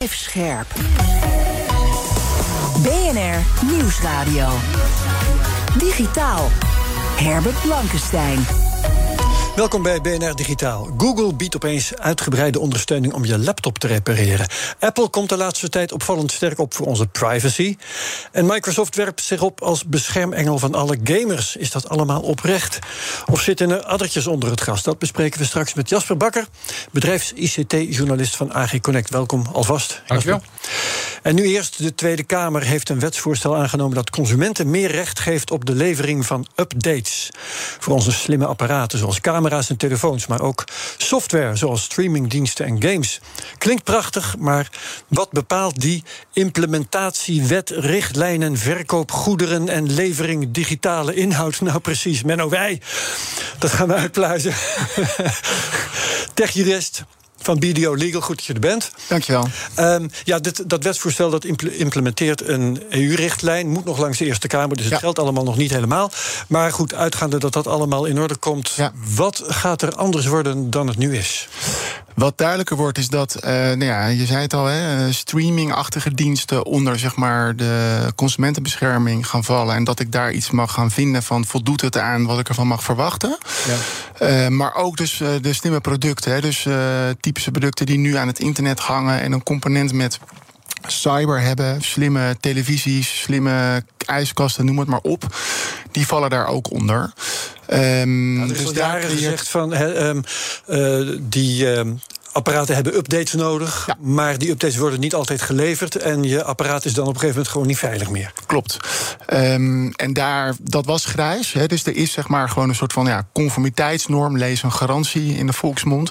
Even scherp. BNR Nieuwsradio. Digitaal. Herbert Blankenstein. Welkom bij BNR Digitaal. Google biedt opeens uitgebreide ondersteuning om je laptop te repareren. Apple komt de laatste tijd opvallend sterk op voor onze privacy. En Microsoft werpt zich op als beschermengel van alle gamers. Is dat allemaal oprecht? Of zitten er addertjes onder het gras? Dat bespreken we straks met Jasper Bakker, bedrijfs-ICT-journalist van AG Connect. Welkom alvast. Dankjewel. En nu eerst, de Tweede Kamer heeft een wetsvoorstel aangenomen dat consumenten meer recht geeft op de levering van updates. Voor onze slimme apparaten zoals camera's en telefoons, maar ook software zoals streamingdiensten en games. Klinkt prachtig, maar wat bepaalt die implementatiewet, richtlijnen, verkoopgoederen en levering digitale inhoud nou precies? Menno, wij, dat gaan we uitpluizen. Techjurist van BDO Legal. Goed dat je er bent. Dankjewel. Um, ja, dit, dat wetsvoorstel dat implementeert een EU-richtlijn. Moet nog langs de Eerste Kamer, dus het geldt allemaal nog niet helemaal. Maar goed, uitgaande dat dat allemaal in orde komt... Ja. wat gaat er anders worden dan het nu is? Wat duidelijker wordt is dat, eh, nou ja, je zei het al, hè, eh, streamingachtige diensten onder zeg maar, de consumentenbescherming gaan vallen. En dat ik daar iets mag gaan vinden van voldoet het aan wat ik ervan mag verwachten. Eh, maar ook dus de slimme producten. Hè, dus typische producten die nu aan het internet hangen en een component met cyber hebben, slimme televisies, slimme ijskasten, noem het maar op. Die vallen daar ook onder. Ehm, Er is dus al daar jaren creëert- gezegd van ehm, eh, die ehm, apparaten hebben updates nodig, Ja. maar die updates worden niet altijd geleverd en je apparaat is dan op een gegeven moment gewoon niet veilig meer. Klopt. Ehm, en daar, dat was grijs. Hè, dus er is zeg maar gewoon een soort van ja, conformiteitsnorm, lees een garantie in de volksmond.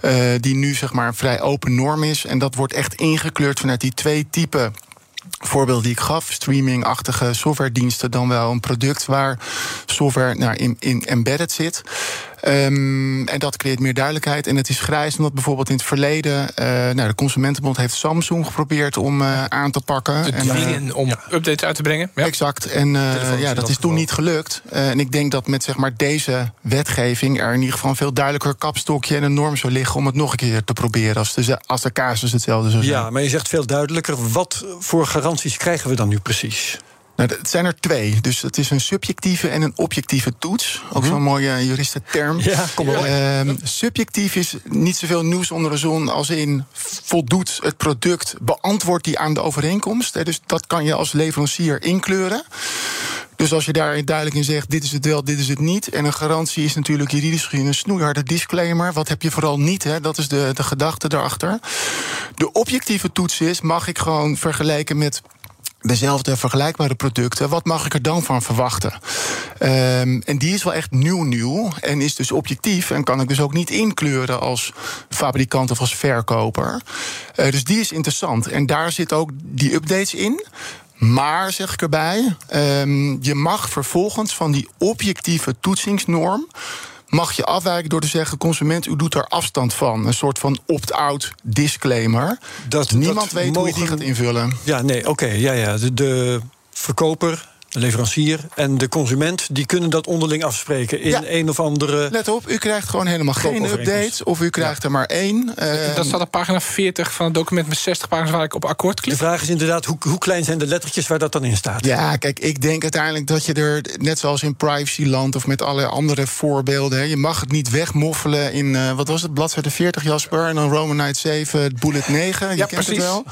eh, die nu zeg maar een vrij open norm is. En dat wordt echt ingekleurd vanuit die twee typen. Voorbeeld die ik gaf, streaming-achtige softwarediensten, dan wel een product waar software nou, in, in embedded zit. Ehm, en dat creëert meer duidelijkheid. En het is grijs omdat bijvoorbeeld in het verleden... eh, nou, de Consumentenbond heeft Samsung geprobeerd om eh, aan te pakken. Te En, eh, om updates uit te brengen. Ja. Exact. En eh, ja, dat is toen niet gelukt. Eh, en ik denk dat met zeg maar, deze wetgeving er in ieder geval een veel duidelijker kapstokje en een norm zou liggen om het nog een keer te proberen als de, als de casus hetzelfde zou zijn. Ja, maar je zegt veel duidelijker. Wat voor garanties krijgen we dan nu precies? Nou, het zijn er twee. Dus het is een subjectieve en een objectieve toets. Ook zo'n mooie juristenterm. Mhm. Ja, kom op. Ehm, subjectief is niet zoveel nieuws onder de zon als in voldoet het product, beantwoordt die aan de overeenkomst. Dus dat kan je als leverancier inkleuren. Dus als je daar duidelijk in zegt, dit is het wel, dit is het niet. En een garantie is natuurlijk juridisch gezien een snoeiharde disclaimer. Wat heb je vooral niet, hè? dat is de, de gedachte daarachter. De objectieve toets is, mag ik gewoon vergelijken met dezelfde vergelijkbare producten. Wat mag ik er dan van verwachten? Ehm, en die is wel echt nieuw nieuw en is dus objectief en kan ik dus ook niet inkleuren als fabrikant of als verkoper. Eh, dus die is interessant en daar zit ook die updates in. Maar, zeg ik erbij, ehm, je mag vervolgens van die objectieve toetsingsnorm mag je afwijken door te zeggen: consument, u doet er afstand van. Een soort van opt-out disclaimer. Dat, Niemand dat weet hoe je die gaat invullen. Ja, nee, oké. ja, ja. De, de verkoper, de leverancier en de consument... die kunnen dat onderling afspreken in Ja. een of andere... Let op, u krijgt gewoon helemaal geen updates. Of u krijgt er maar één. Dat staat op pagina 40 van het document met 60 pagina's waar ik op akkoord De klik. vraag is inderdaad, hoe, hoe klein zijn de lettertjes waar dat dan in staat? Ja, kijk, ik denk uiteindelijk dat je er, net zoals in privacyland of met alle andere voorbeelden, hè, je mag het niet wegmoffelen in, eh, wat was het, bladzijde 40, Jasper, en dan Romanite 7, het bullet 9, je Ja, kent precies. het wel.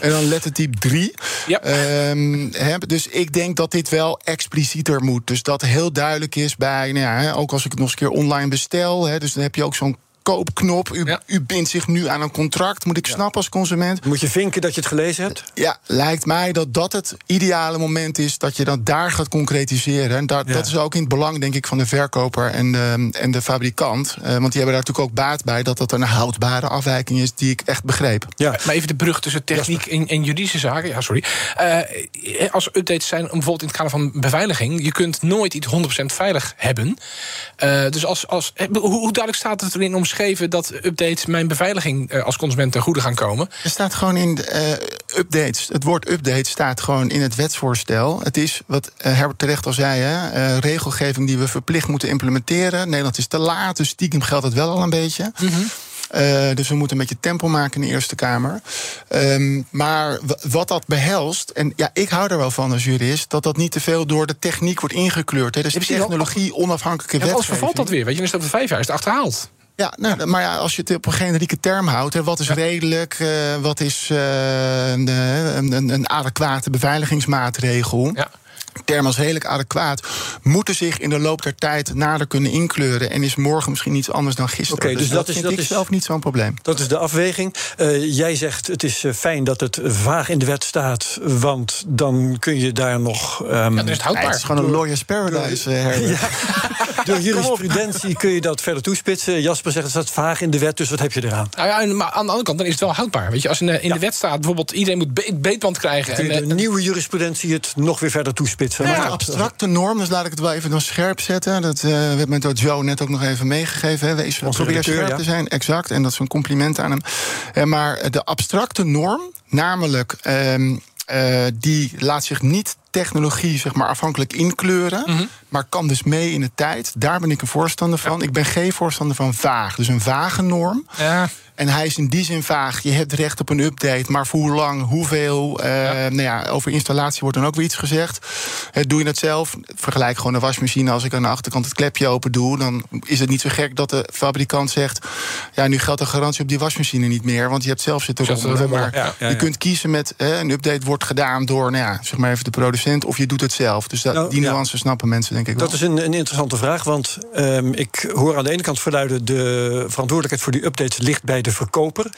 en dan lettertype 3. Ja. Ehm, hè, dus ik denk dat dit wel explicieter moet. Dus dat heel duidelijk is bij, nou ja, ook als ik het nog eens een keer online bestel, hè, dus dan heb je ook zo'n verkoopknop. U, u bindt zich nu aan een contract. Moet ik snappen als consument. Moet je vinken dat je het gelezen hebt? Ja, lijkt mij dat dat het ideale moment is dat je dat daar gaat concretiseren. En dat, dat is ook in het belang, denk ik, van de verkoper en de, en de fabrikant. Uh, want die hebben daar natuurlijk ook baat bij dat dat een houdbare afwijking is die ik echt begreep. Ja. Maar even de brug tussen techniek en, en, juridische zaken. Ja, sorry. Uh, als updates zijn, bijvoorbeeld in het kader van beveiliging, je kunt nooit iets 100% veilig hebben. Uh, dus als, als, hoe, hoe, duidelijk staat het erin omschreven dat updates mijn beveiliging als consument ten goede gaan komen? Er staat gewoon in updates. Het woord update staat gewoon in het wetsvoorstel. Het is wat Herbert terecht al zei, hè, regelgeving die we verplicht moeten implementeren. Nederland is te laat, dus stiekem geldt het wel al een beetje. Mm -hmm. Uh, dus we moeten een beetje tempo maken in de Eerste Kamer. Um, maar wat dat behelst, en ja, ik hou er wel van als jurist, dat dat niet te veel door de techniek wordt ingekleurd. Hè. Dus technologie, onafhankelijke ja, wetgeving. Als vervalt dat weer, weet je, dan is dat de vijf jaar is het achterhaald. Ja, nou, maar ja, als je het op een generieke term houdt, hè, wat is ja. redelijk, uh, wat is uh, een, een, een, adequate beveiligingsmaatregel? Ja term als redelijk adequaat, moeten zich in de loop der tijd nader kunnen inkleuren. En is morgen misschien iets anders dan gisteren. Oké, okay, dus, dus, dat, dat is dat is zelf niet zo'n probleem. Dat is de afweging. Uh, jij zegt het is fijn dat het vaag in de wet staat, want dan kun je daar nog. Um, ja, dan is het houdbaar. Het is gewoon een lawyer's paradise. Uh, ja. Door jurisprudentie kun je dat verder toespitsen. Jasper zegt het staat vaag in de wet, dus wat heb je eraan? Nou ja, maar aan de andere kant dan is het wel houdbaar. Weet je, als in, de, in ja. de wet staat bijvoorbeeld iedereen moet be beetband krijgen. Kun je en, de nieuwe jurisprudentie het nog weer verder toespitsen. Ja, maar abstracte norm, dus laat ik het wel even dan scherp zetten. Dat uh, werd me door Joe net ook nog even meegegeven. Hè. Wees probeer scherp ja. te zijn, exact. En dat is een compliment aan hem. Uh, maar de abstracte norm, namelijk um, uh, die laat zich niet technologie zeg maar, afhankelijk inkleuren. Mm -hmm. Maar kan dus mee in de tijd. Daar ben ik een voorstander van. Ja. Ik ben geen voorstander van vaag. Dus een vage norm. Ja. En hij is in die zin vaag. Je hebt recht op een update, maar voor hoe lang, hoeveel. Uh, ja. Nou ja, over installatie wordt dan ook weer iets gezegd. Uh, doe je het zelf? Vergelijk gewoon een wasmachine. Als ik aan de achterkant het klepje open doe, dan is het niet zo gek dat de fabrikant zegt: Ja, nu geldt de garantie op die wasmachine niet meer, want je hebt zelf zitten eronder. Maar je kunt kiezen met uh, een update wordt gedaan door, nou ja, zeg maar even de producent, of je doet het zelf. Dus dat, nou, die nuance snappen mensen, denk ik. Dat wel. is een, een interessante vraag, want um, ik hoor aan de ene kant verluiden: de verantwoordelijkheid voor die updates ligt bij de verkoper.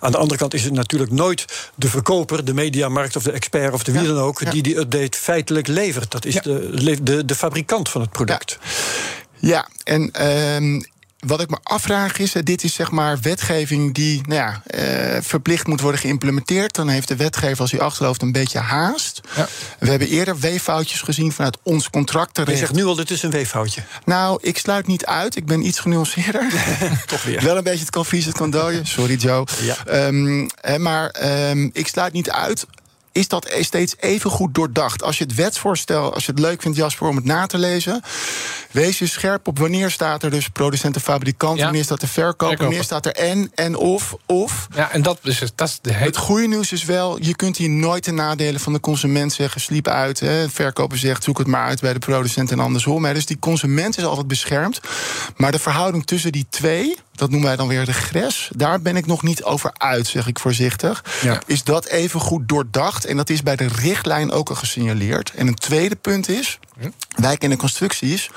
Aan de andere kant is het natuurlijk nooit de verkoper, de mediamarkt of de expert of de wie dan ook, die die update feitelijk levert. Dat is de, de, de fabrikant van het product. Ja, ja en. Um, wat ik me afvraag is, dit is zeg maar wetgeving die nou ja, uh, verplicht moet worden geïmplementeerd. Dan heeft de wetgever als hij achterloopt een beetje haast. Ja. We hebben eerder weeffoutjes gezien vanuit ons contractrecht. Je zegt nu al, dit is een weeffoutje. Nou, ik sluit niet uit. Ik ben iets genuanceerder. Toch weer. Wel een beetje het kan vries, het kan dooien. Sorry Joe. Ja. Um, maar um, ik sluit niet uit is dat steeds even goed doordacht. Als je het wetsvoorstel, als je het leuk vindt, Jasper, om het na te lezen, wees je scherp op wanneer staat er dus producent en fabrikant, ja. wanneer staat er verkoop, wanneer staat er en, en of, of. Ja, en dat is, dat is de hele... Het goede nieuws is wel, je kunt hier nooit de nadelen van de consument zeggen, sliep uit. Hè. Verkoper zegt, zoek het maar uit bij de producent en andersom. Hè. Dus die consument is altijd beschermd. Maar de verhouding tussen die twee, dat noemen wij dan weer de gres. Daar ben ik nog niet over uit, zeg ik voorzichtig. Ja. Is dat even goed doordacht? En dat is bij de richtlijn ook al gesignaleerd. En een tweede punt is. Wij kennen constructies.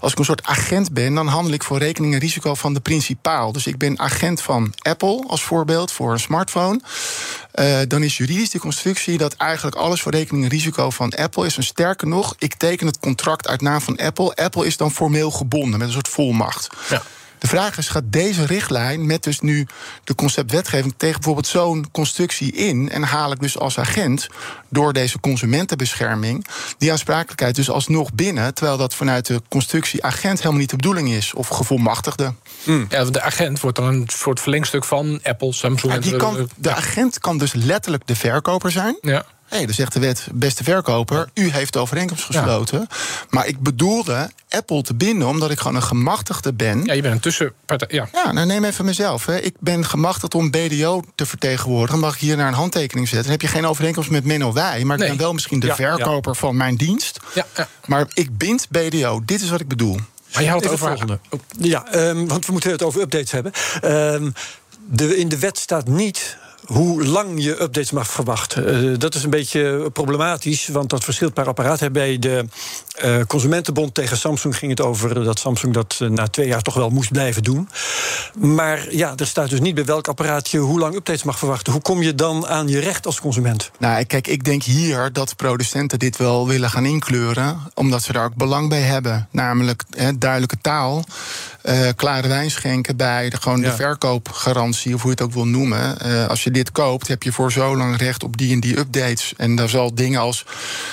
Als ik een soort agent ben, dan handel ik voor rekening en risico van de principaal. Dus ik ben agent van Apple als voorbeeld voor een smartphone. Uh, dan is juridisch de constructie dat eigenlijk alles voor rekening en risico van Apple is. En sterker nog, ik teken het contract uit naam van Apple. Apple is dan formeel gebonden met een soort volmacht. Ja. De vraag is, gaat deze richtlijn met dus nu de conceptwetgeving tegen bijvoorbeeld zo'n constructie in en haal ik dus als agent door deze consumentenbescherming die aansprakelijkheid dus alsnog binnen, terwijl dat vanuit de constructie agent helemaal niet de bedoeling is of gevolmachtigde. Mm. Ja, de agent wordt dan een soort verlengstuk van Apple, Samsung. Ja, die kan, de agent kan dus letterlijk de verkoper zijn. Ja. Hé, hey, dan zegt de wet, beste verkoper, u heeft de overeenkomst gesloten. Ja. Maar ik bedoelde Apple te binden omdat ik gewoon een gemachtigde ben. Ja, je bent een tussenpartij. Ja, ja nou neem even mezelf. Hè. Ik ben gemachtigd om BDO te vertegenwoordigen. Mag ik hier naar een handtekening zetten? Dan heb je geen overeenkomst met Menno Wij, maar nee. ik ben wel misschien de ja, verkoper ja. van mijn dienst. Ja, maar ik bind BDO. Dit is wat ik bedoel. Maar je houdt het over volgende. Oh, ja, um, want we moeten het over updates hebben. Um, de, in de wet staat niet hoe lang je updates mag verwachten. dat is een beetje problematisch, want dat verschilt per apparaat. Bij de Consumentenbond tegen Samsung ging het over dat Samsung dat na twee jaar toch wel moest blijven doen. Maar ja, er staat dus niet bij welk apparaat je hoe lang updates mag verwachten. Hoe kom je dan aan je recht als consument? Nou, kijk, ik denk hier dat producenten dit wel willen gaan inkleuren, omdat ze daar ook belang bij hebben. Namelijk duidelijke taal klare wijn schenken bij de, gewoon de verkoopgarantie, of hoe je het ook wil noemen. Als je dit koopt, heb je voor zo lang recht op die en die updates. En daar zal dingen als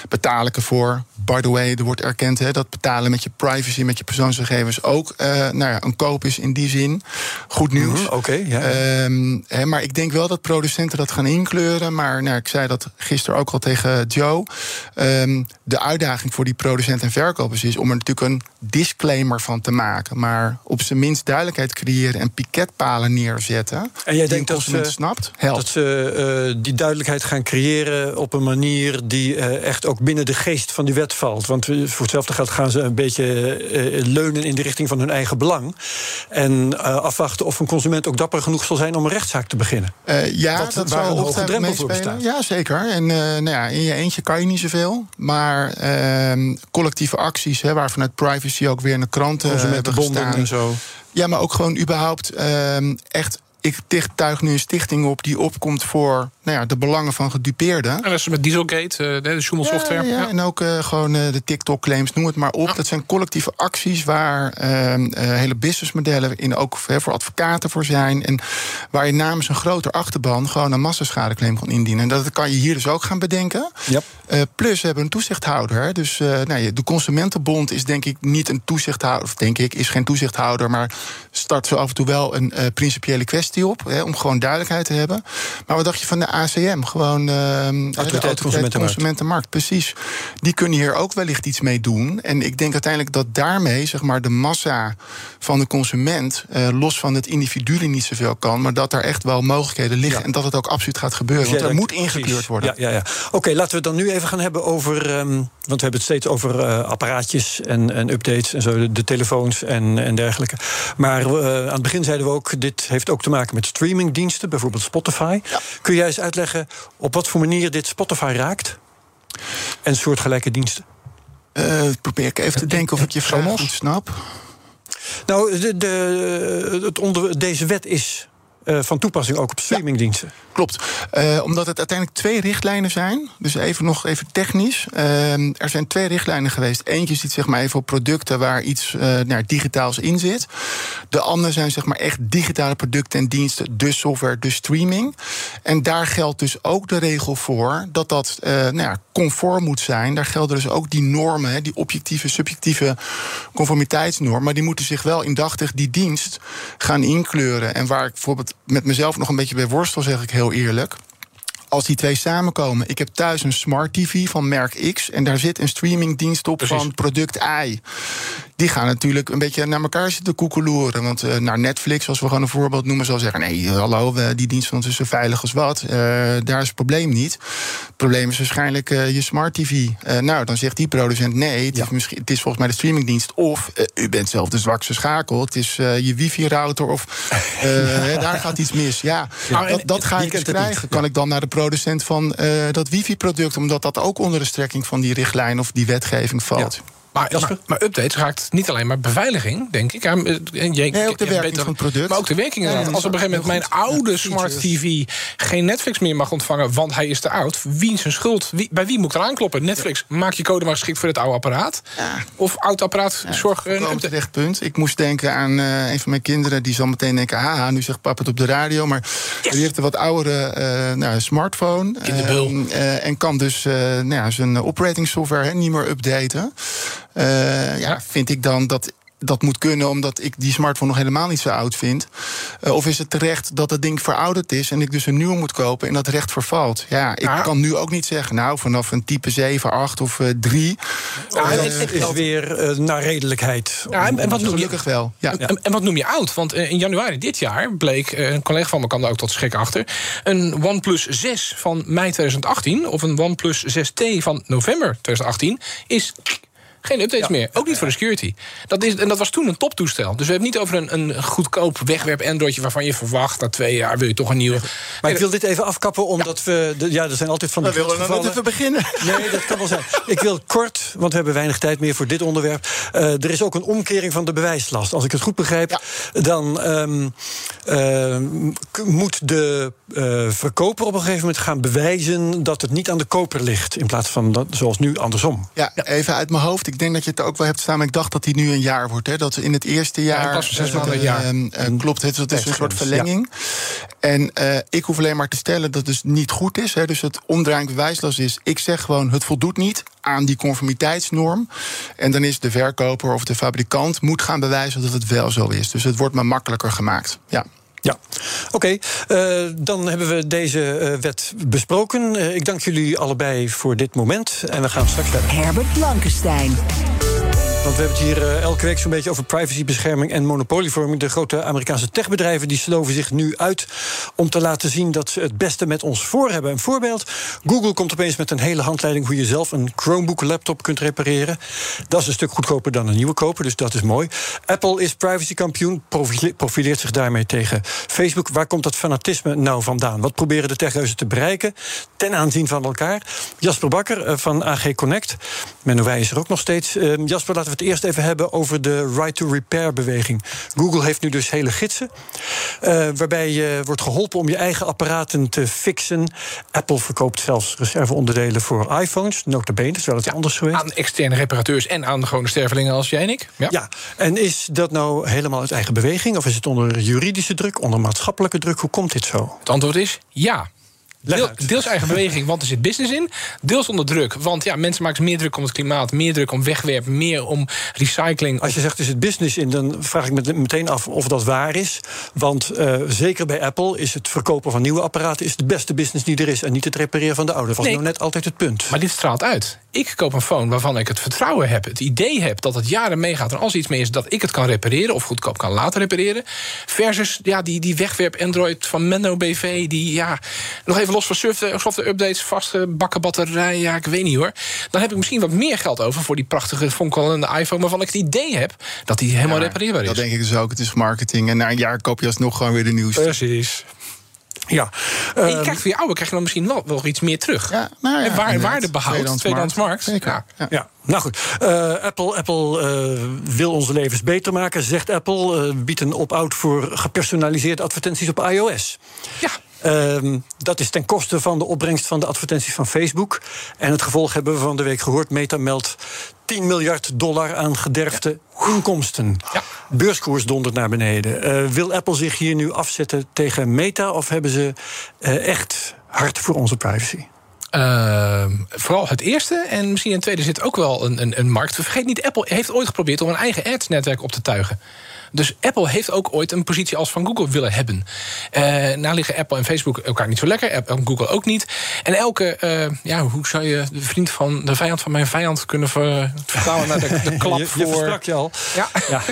betaal ik ervoor. By the way, er wordt erkend hè, dat betalen met je privacy, met je persoonsgegevens ook uh, nou ja, een koop is in die zin. Goed nieuws. Mm Oké, ja. Um, hè, maar ik denk wel dat producenten dat gaan inkleuren. Maar nou, ik zei dat gisteren ook al tegen Joe. Um, de uitdaging voor die producenten en verkopers is om er natuurlijk een disclaimer van te maken. Maar op zijn minst duidelijkheid creëren en piketpalen neerzetten. En jij denkt dat ze, snapt, dat ze uh, die duidelijkheid gaan creëren op een manier die uh, echt ook binnen de geest van die wet valt. Want voor hetzelfde geld gaan ze een beetje uh, leunen in de richting van hun eigen belang. En afwachten of een consument ook dapper genoeg zal zijn om een rechtszaak te beginnen. ja, dat, dat zou een hoge drempel voor bestaan. Ja, zeker. En nou ja, in je eentje kan je niet zoveel. Maar ehm, collectieve acties, hè, waar vanuit privacy ook weer in de kranten gestaan. En zo. Ja, maar ook gewoon überhaupt uh, echt ik tuig nu een stichting op die opkomt voor nou ja, de belangen van gedupeerden. En dat is met Dieselgate, uh, de Schumel Software. Ja, en ook uh, gewoon uh, de TikTok-claims, noem het maar op. Dat zijn collectieve acties waar ehm, hele businessmodellen in ook voor advocaten voor zijn. En waar je namens een groter achterban gewoon een massaschadeclaim kan indienen. En dat kan je hier dus ook gaan bedenken. Yep. plus we hebben een toezichthouder. Dus nou, de Consumentenbond is denk ik niet een toezichthouder, of denk ik, is geen toezichthouder, maar start zo af en toe wel een principiële kwestie op, hè, om gewoon duidelijkheid te hebben. Maar wat dacht je van de ACM? Gewoon uh, Autoriteit, Autoriteit Consumentenmarkt. Consumentenmarkt. Precies. Die kunnen hier ook wellicht iets mee doen. En ik denk uiteindelijk dat daarmee zeg maar, de massa van de consument, uh, los van het individu niet zoveel kan, maar dat er echt wel mogelijkheden liggen ja. en dat het ook absoluut gaat gebeuren. Want er moet ingekleurd worden. Ja, ja, ja. Oké, laten we het dan nu even gaan hebben over. Um, want we hebben het steeds over uh, apparaatjes en, en, updates en zo, de, de telefoons en, en dergelijke. Maar aan het begin zeiden we ook, dit heeft ook te maken met streamingdiensten, bijvoorbeeld Spotify. Kun jij eens uitleggen op wat voor manier dit Spotify raakt? En soortgelijke diensten? Uh, probeer ik even te denken of ik je vraag goed snap. Nou, de, de, het onder, deze wet is uh, van toepassing ook op streamingdiensten. Ja, klopt. Uh, omdat het uiteindelijk twee richtlijnen zijn. Dus even nog even technisch. Uh, er zijn twee richtlijnen geweest. Eentje ziet zeg maar even op producten waar iets nou, digitaals in zit. De andere zijn zeg maar echt digitale producten en diensten, dus software, dus streaming. En daar geldt dus ook de regel voor dat dat nou ja, conform moet zijn. Daar gelden dus ook die normen, die objectieve, subjectieve conformiteitsnormen. Maar die moeten zich wel indachtig die dienst gaan inkleuren. En waar ik bijvoorbeeld met mezelf nog een beetje bij worstel, zeg ik heel eerlijk als die twee samenkomen. Ik heb thuis een smart TV van merk X en daar zit een streamingdienst op van product Y. Die gaan natuurlijk een beetje naar elkaar zitten koekeloeren. Want uh, naar Netflix, als we gewoon een voorbeeld noemen, zal zeggen: nee, hallo, die dienst van ons is zo veilig als wat. Uh, daar is het probleem niet. Het probleem is waarschijnlijk uh, je smart TV. nou, dan zegt die producent: nee, het, ja. is misschien, het is volgens mij de streamingdienst. Of u bent zelf de zwakste schakel. Het is je wifi-router. Of daar gaat iets mis. Ja, ja. dat, dat ga ik dus krijgen. Kan ik dan naar de producent van dat wifi-product, omdat dat ook onder de strekking van die richtlijn of die wetgeving valt. Maar, maar, maar, updates raakt niet alleen maar beveiliging, denk ik. En je, nee, ook de werking beter, van het product. Maar ook de werking inderdaad. Ja, Als op een gegeven moment mijn oude smart TV geen Netflix meer mag ontvangen, want hij is te oud. Wie is zijn schuld? Wie, bij wie moet ik eraan kloppen? Netflix, maak je code maar geschikt voor het oude apparaat. Of oud apparaat, zorg een update. terecht punt. Ik moest denken aan uh, een van mijn kinderen, die zal meteen denken: haha, nu zegt papa het op de radio. Maar yes. die heeft een wat oudere uh, nou, smartphone. Uh, en kan dus nou, zijn operating software niet meer updaten. Uh, ja, vind ik dan dat dat moet kunnen omdat ik die smartphone nog helemaal niet zo oud vind? Uh, of is het terecht dat het ding verouderd is en ik dus een nieuwe moet kopen en dat recht vervalt? Ja, ik kan nu ook niet zeggen, nou, vanaf een type 7, 8 of uh, 3. Ja, het is weer uh, naar redelijkheid. Ja, en, en wat noem Gelukkig je, wel. Ja. En, en, wat noem je oud? Want in januari dit jaar bleek, een collega van me kwam daar ook tot schrik achter, een OnePlus 6 van mei 2018 of een OnePlus 6T van november 2018 is Geen updates meer. Ook niet voor de security. Dat is, en dat was toen een toptoestel. Dus we hebben niet over een, een goedkoop wegwerp Androidje waarvan je verwacht na twee jaar wil je toch een nieuwe. Maar ik wil dit even afkappen, omdat we. De, ja, er zijn altijd van die. We willen net even beginnen. Nee, dat kan wel zijn. Ik wil kort, want we hebben weinig tijd meer voor dit onderwerp. Eh, er is ook een omkering van de bewijslast. Als ik het goed begrijp, dan ehm, ehm, moet de eh, verkoper op een gegeven moment gaan bewijzen dat het niet aan de koper ligt. In plaats van dat, zoals nu andersom. Ja, even uit mijn hoofd. Ik denk dat je het ook wel hebt staan. Maar ik dacht dat die nu een jaar wordt. Hè. Dat in het eerste jaar. zes eh, maanden een jaar. ehm, eh, klopt, het, het is een soort verlenging. En eh, ik hoef alleen maar te stellen dat het dus niet goed is. Hè. Dus het omdraaiend bewijslast is. Ik zeg gewoon, het voldoet niet aan die conformiteitsnorm. En dan is de verkoper of de fabrikant moet gaan bewijzen dat het wel zo is. Dus het wordt maar makkelijker gemaakt. Ja. Ja, oké. eh, dan hebben we deze eh, wet besproken. Eh, ik dank jullie allebei voor dit moment. En we gaan straks verder. Herbert Blankenstein. Want we hebben het hier eh, elke week zo'n beetje over privacybescherming en monopolievorming. De grote Amerikaanse techbedrijven die sloven zich nu uit om te laten zien dat ze het beste met ons voor hebben. Een voorbeeld: Google komt opeens met een hele handleiding hoe je zelf een Chromebook laptop kunt repareren. Dat is een stuk goedkoper dan een nieuwe kopen, dus dat is mooi. Apple is privacykampioen, profile- profileert zich daarmee tegen Facebook. Waar komt dat fanatisme nou vandaan? Wat proberen de techreuzen te bereiken ten aanzien van elkaar? Jasper Bakker eh, van AG Connect. Menno Wij is er ook nog steeds. Eh, Jasper, laten we het eerst even hebben over de right-to-repair-beweging. Google heeft nu dus hele gidsen... eh, waarbij je wordt geholpen om je eigen apparaten te fixen. Apple verkoopt zelfs reserveonderdelen voor iPhones. Nota bene, is wel het anders geweest. Aan externe reparateurs en aan de gewone stervelingen als jij en ik. Ja. Ja, en is dat nou helemaal uit eigen beweging? Of is het onder juridische druk, onder maatschappelijke druk? Hoe komt dit zo? Het antwoord is ja. Deel- deels eigen beweging, want er zit business in. Deels onder druk, want ja, mensen maken meer druk om het klimaat, meer druk om wegwerpen, meer om recycling. Als je zegt, is het business in, dan vraag ik me meteen af of dat waar is. Want eh, zeker bij Apple is het verkopen van nieuwe apparaten... is de beste business die er is en niet het repareren van de oude. Dat was Nee. nou net altijd het punt. Maar dit straalt uit. Ik koop een phone waarvan ik het vertrouwen heb, het idee heb dat het jaren meegaat en als er iets mee is, dat ik het kan repareren of goedkoop kan laten repareren. Versus ja, die, die wegwerp Android van Menno BV, die ja, nog even los van software, software updates, vastgebakken batterij, ja, ik weet niet hoor. Dan heb ik misschien wat meer geld over voor die prachtige fonkelende iPhone, waarvan ik het idee heb dat die helemaal Ja, repareerbaar is. Dat denk ik dus ook. Het is marketing. En na een jaar koop je alsnog gewoon weer de nieuwste. Precies. Ja, En je ehm, krijgt voor je oude krijg je dan misschien wel, wel iets meer terug. Ja, nou ja, en waar, waardebehoud, Tweedehands tweedehands markt. Zeker. Ja. Ja. Ja, nou goed. Eh, Apple, Apple eh, wil onze levens beter maken, zegt Apple. eh, biedt een opt-out voor gepersonaliseerde advertenties op iOS. Ja. Ehm, dat is ten koste van de opbrengst van de advertenties van Facebook. En het gevolg hebben we van de week gehoord. Meta meldt 10 miljard dollar aan gederfde inkomsten. Ja. Beurskoers dondert naar beneden. Eh, wil Apple zich hier nu afzetten tegen Meta? Of hebben ze eh, echt hard voor onze privacy? Ehm, vooral het eerste. En misschien in het tweede zit ook wel een, een, een markt. Vergeet niet, Apple heeft ooit geprobeerd om een eigen ads-netwerk op te tuigen. Dus Apple heeft ook ooit een positie als van Google willen hebben. Eh nou liggen Apple en Facebook elkaar niet zo lekker. Apple en Google ook niet. En elke, eh, ja, hoe zou je de vriend van de vijand van mijn vijand kunnen ver- vertalen naar de, de klap je, voor. je versprak je al. Ja. Ja.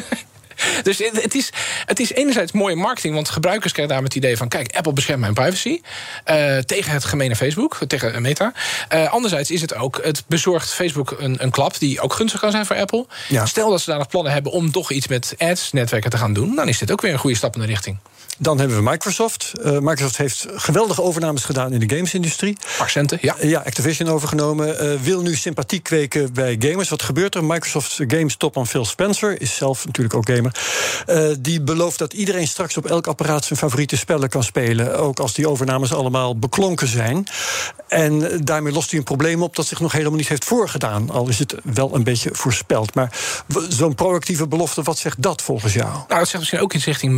Dus het, het is, het is enerzijds mooie marketing, want gebruikers krijgen daar met het idee van: kijk, Apple beschermt mijn privacy eh, tegen het gemene Facebook, tegen Meta. Eh, anderzijds is het ook, het bezorgt Facebook een, een klap die ook gunstig kan zijn voor Apple. Ja. Stel dat ze daar nog plannen hebben om toch iets met ads-netwerken te gaan doen, dan is dit ook weer een goede stap in de richting. Dan hebben we Microsoft. Eh, Microsoft heeft geweldige overnames gedaan in de gamesindustrie. Accenten, ja. Eh, ja, Activision overgenomen. eh, wil nu sympathie kweken bij gamers. Wat gebeurt er? Microsoft Games topman Phil Spencer is zelf natuurlijk ook gamer. die belooft dat iedereen straks op elk apparaat zijn favoriete spellen kan spelen. Ook als die overnames allemaal beklonken zijn. En daarmee lost hij een probleem op dat zich nog helemaal niet heeft voorgedaan. Al is het wel een beetje voorspeld. Maar zo'n proactieve belofte, wat zegt dat volgens jou? Nou, dat zegt misschien ook iets richting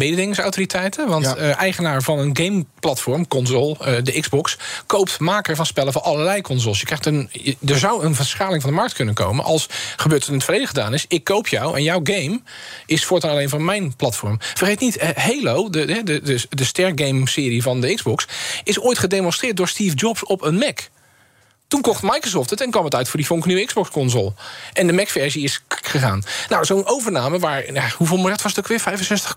Want Ja. eh, eigenaar van een gameplatform, console, eh, de Xbox, koopt maker van spellen voor allerlei consoles. Je krijgt een, er zou een verschaling van de markt kunnen komen als gebeurt in het verleden gedaan is. Ik koop jou en jouw game is voortaan alleen van mijn platform. Vergeet niet, eh, Halo, de, de, de, de, de stergame-serie van de Xbox, is ooit gedemonstreerd door Steve Jobs op een Mac. Toen kocht Microsoft het en kwam het uit voor die nieuwe Xbox-console. En de Mac-versie is gegaan. Nou, zo'n overname waar... Nou, hoeveel miljard was het ook weer? 65,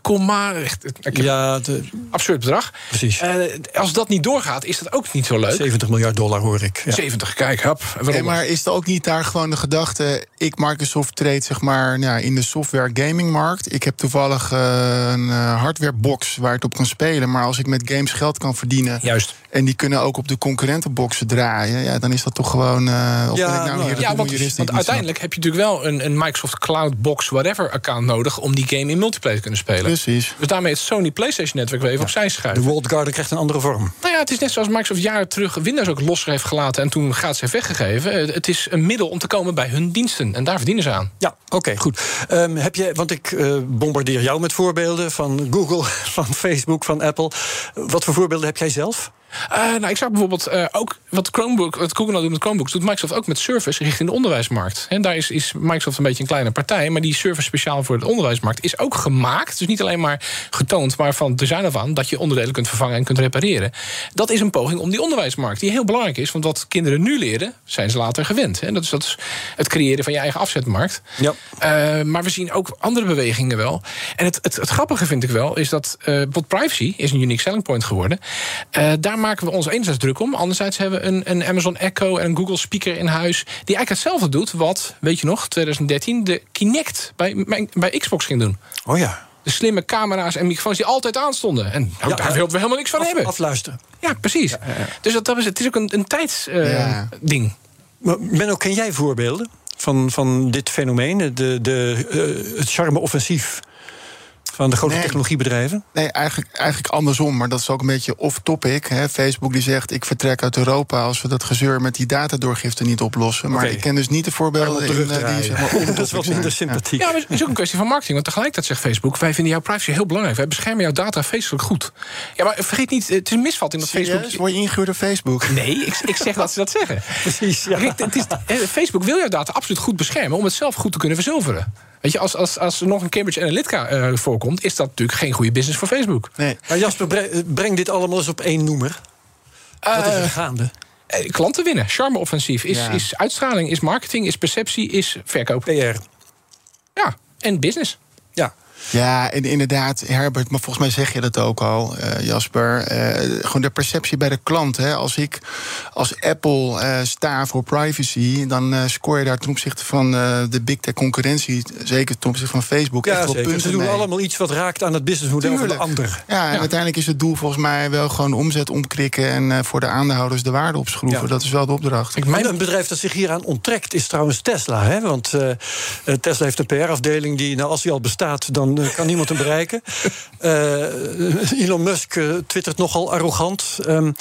echt, ja, de... absurd bedrag. Precies. Uh, als dat niet doorgaat, is dat ook niet zo leuk. 70 miljard dollar hoor ik. Ja. 70, kijk, hap. Nee, maar is er ook niet daar gewoon de gedachte... ik, Microsoft, treed zeg maar nou, in de software gaming-markt. Ik heb toevallig uh, een uh, hardwarebox waar ik op kan spelen. Maar als ik met games geld kan verdienen... Juist. En die kunnen ook op de concurrentenboxen draaien... Ja, dan is dat toch gewoon... Uh, of ja, nou, ja, want, want uiteindelijk heb je natuurlijk wel een, een Microsoft Cloud Box whatever account nodig... om die game in multiplayer te kunnen spelen. Precies. Dus daarmee het Sony PlayStation netwerk weer even ja. opzij schuiven. De World Garden krijgt een andere vorm. Nou ja, het is net zoals Microsoft jaren terug Windows ook los heeft gelaten... en toen gaat ze weggegeven. Het is een middel om te komen bij hun diensten. En daar verdienen ze aan. Ja, oké, goed. Um, heb je, want ik uh, bombardeer jou met voorbeelden van Google, van Facebook, van Apple. Wat voor voorbeelden heb jij zelf? Uh, nou, ik zag bijvoorbeeld uh, ook wat Chromebook, wat Google nou doet met Chromebooks, doet Microsoft ook met Surface richting de onderwijsmarkt. En daar is, is Microsoft een beetje een kleine partij, maar die Surface speciaal voor de onderwijsmarkt is ook gemaakt. Dus niet alleen maar getoond, maar van design af aan dat je onderdelen kunt vervangen en kunt repareren. Dat is een poging om die onderwijsmarkt, die heel belangrijk is, want wat kinderen nu leren, zijn ze later gewend. Hè? Dat, is, dat is het creëren van je eigen afzetmarkt. Ja. Uh, maar we zien ook andere bewegingen wel. En het, het, het grappige vind ik wel, is dat privacy is een unique selling point geworden. daar maken we ons enerzijds druk om. Anderzijds hebben we een, een Amazon Echo en een Google Speaker in huis... die eigenlijk hetzelfde doet wat, weet je nog, 2013... de Kinect bij, bij Xbox ging doen. Oh ja. De slimme camera's en microfoons die altijd aanstonden. En nou, ja, daar wilden we helemaal niks van af, hebben. Afluisteren. Ja, precies. Ja, ja, dus dat, dat is, het is ook een, een tijdsding. Uh, Menno, ken jij voorbeelden van, van dit fenomeen? De, de, uh, het charme-offensief van de grote nee, technologiebedrijven? Nee, eigenlijk, eigenlijk andersom. Maar dat is ook een beetje off-topic. Facebook die zegt, ik vertrek uit Europa... als we dat gezeur met die datadoorgifte niet oplossen. Maar okay. ik ken dus niet de voorbeelden in, uh, die zeg maar, Dat is wel minder sympathiek. Ja, maar het is ook een kwestie van marketing. Want tegelijkertijd zegt Facebook... wij vinden jouw privacy heel belangrijk. Wij beschermen jouw data feestelijk goed. Ja, maar vergeet niet, het is een misvatting dat Serieus? Facebook... Word je ingehuurd door Facebook? Nee, ik, ik zeg dat ze dat zeggen. Precies, ja. Kijk, het is, Facebook wil jouw data absoluut goed beschermen... om het zelf goed te kunnen verzilveren. Weet je, als, als, als er nog een Cambridge Analytica uh, voorkomt... is dat natuurlijk geen goede business voor Facebook. Nee. Maar Jasper, breng dit allemaal eens op één noemer. Uh, Wat is er gaande? Uh, klanten winnen. Charme-offensief. Is, ja. is uitstraling, is marketing, is perceptie, is verkoop. PR. Ja, en business. Ja. Ja, en inderdaad, Herbert, maar volgens mij zeg je dat ook al, uh, Jasper. Uh, gewoon de perceptie bij de klant. Hè. Als ik als Apple uh, sta voor privacy, dan scoor je daar ten opzichte van de big tech concurrentie, zeker ten opzichte van Facebook, ja, echt wel zeker. punten. Ze doen mee. allemaal iets wat raakt aan het businessmodel van de ander. Ja, en ja. uiteindelijk is het doel volgens mij wel gewoon omzet omkrikken en voor de aandeelhouders de waarde opschroeven. Ja. Dat is wel de opdracht. Ik mijn... Een bedrijf dat zich hieraan onttrekt is trouwens Tesla. Hè? Want Tesla heeft een PR-afdeling die, nou, als die al bestaat, dan kan niemand hem bereiken. Uh, Elon Musk uh, twittert nogal arrogant. Um,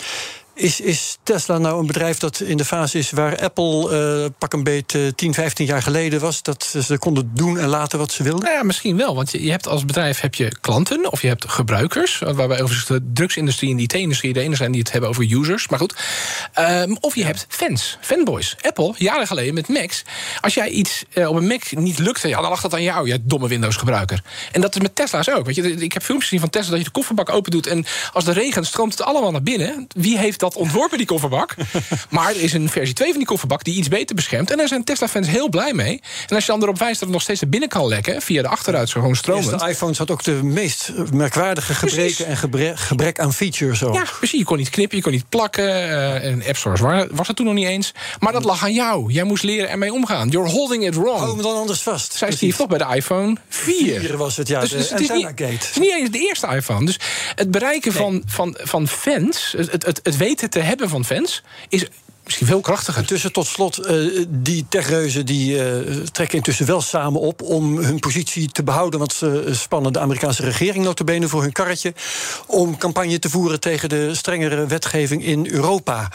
is, is Tesla nou een bedrijf dat in de fase is waar Apple uh, pak een beet uh, 10, 15 jaar geleden was? Dat ze konden doen en laten wat ze wilden? Nou ja, misschien wel. Want je, hebt als bedrijf heb je klanten of je hebt gebruikers. Waarbij overigens de drugsindustrie en de IT-industrie de ene zijn die het hebben over users. Maar goed. Um, of je ja. hebt fans, fanboys. Apple, jaren geleden met Macs. Als jij iets uh, op een Mac niet lukte, ja, dan lag dat aan jou, jij domme Windows-gebruiker. En dat is met Tesla's ook. Weet je, ik heb filmpjes gezien van Tesla dat je de kofferbak open doet. En als de regen stroomt het allemaal naar binnen. Wie heeft dat ontworpen, die kofferbak. maar er is een versie 2 van die kofferbak die iets beter beschermt. En daar zijn Tesla-fans heel blij mee. En als je dan erop wijst dat het nog steeds naar binnen kan lekken... via de achteruit zo gewoon stromend. De iPhones had ook de meest merkwaardige gebreken precies. en gebrek, gebrek, aan features ook. Ja, precies. Je kon niet knippen, je kon niet plakken. Uh, en App Stores was, het toen nog niet eens. Maar dat lag aan jou. Jij moest leren ermee omgaan. You're holding it wrong. Hou hem dan anders vast. Zij Steve toch bij de iPhone 4. 4 was het, ja. Dus, dus het, is niet, het is niet eens de eerste iPhone. Dus het bereiken nee. van, van, van fans, het, het, het weten te hebben van fans is misschien veel krachtiger. Tussen tot slot, uh, die techreuzen die uh, trekken intussen wel samen op om hun positie te behouden. Want ze spannen de Amerikaanse regering notabene voor hun karretje. Om campagne te voeren tegen de strengere wetgeving in Europa.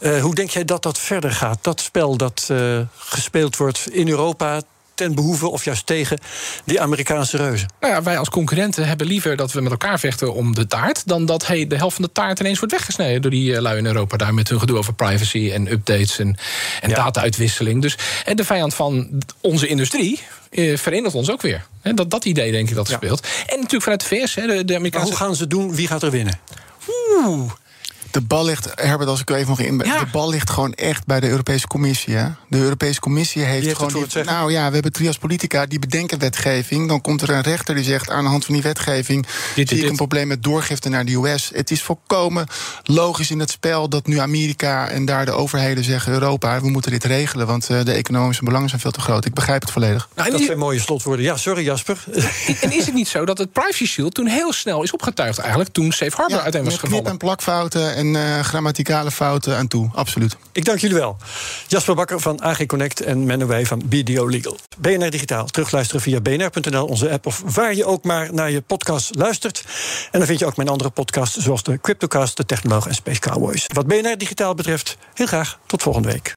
Uh, hoe denk jij dat dat verder gaat? Dat spel dat gespeeld wordt in Europa ten behoeve of juist tegen die Amerikaanse reuzen? Nou ja, wij als concurrenten hebben liever dat we met elkaar vechten om de taart... dan dat hey, de helft van de taart ineens wordt weggesneden door die lui in Europa... daar met hun gedoe over privacy en updates en, en ja. data-uitwisseling. Dus en de vijand van onze industrie eh, verenigt ons ook weer. He, dat, dat idee denk ik dat ja. speelt. En natuurlijk vanuit de VS, he, de, de Amerikaanse... Maar hoe gaan ze doen? Wie gaat er winnen? Oeh... De bal ligt, Herbert, als ik even nog in. De bal ligt gewoon echt bij de Europese Commissie. Hè? De Europese Commissie heeft, heeft gewoon. het nou ja, we hebben trias politica die bedenken wetgeving. Dan komt er een rechter die zegt aan de hand van die wetgeving. Dit, zie ik dit. een probleem met doorgifte naar de US. Het is volkomen logisch in het spel dat nu Amerika en daar de overheden zeggen: Europa, we moeten dit regelen. Want eh, de economische belangen zijn veel te groot. Ik begrijp het volledig. Nou, en Dat is- zijn mooie slotwoorden. Ja, sorry Jasper. En is het niet zo dat het Privacy Shield toen heel snel is opgetuigd eigenlijk... toen Safe Harbor uiteen was met knip- gevallen? en plakfouten en eh, grammaticale fouten aan toe. Absoluut. Ik dank jullie wel. Jasper Bakker van AG Connect en Menno Wij van BDO Legal. BNR Digitaal. Terugluisteren via bnr.nl, onze app... of waar je ook maar naar je podcast luistert. En dan vind je ook mijn andere podcasts... zoals de Cryptocast, de Technoloog en Space Cowboys. Wat BNR Digitaal betreft, heel graag tot volgende week.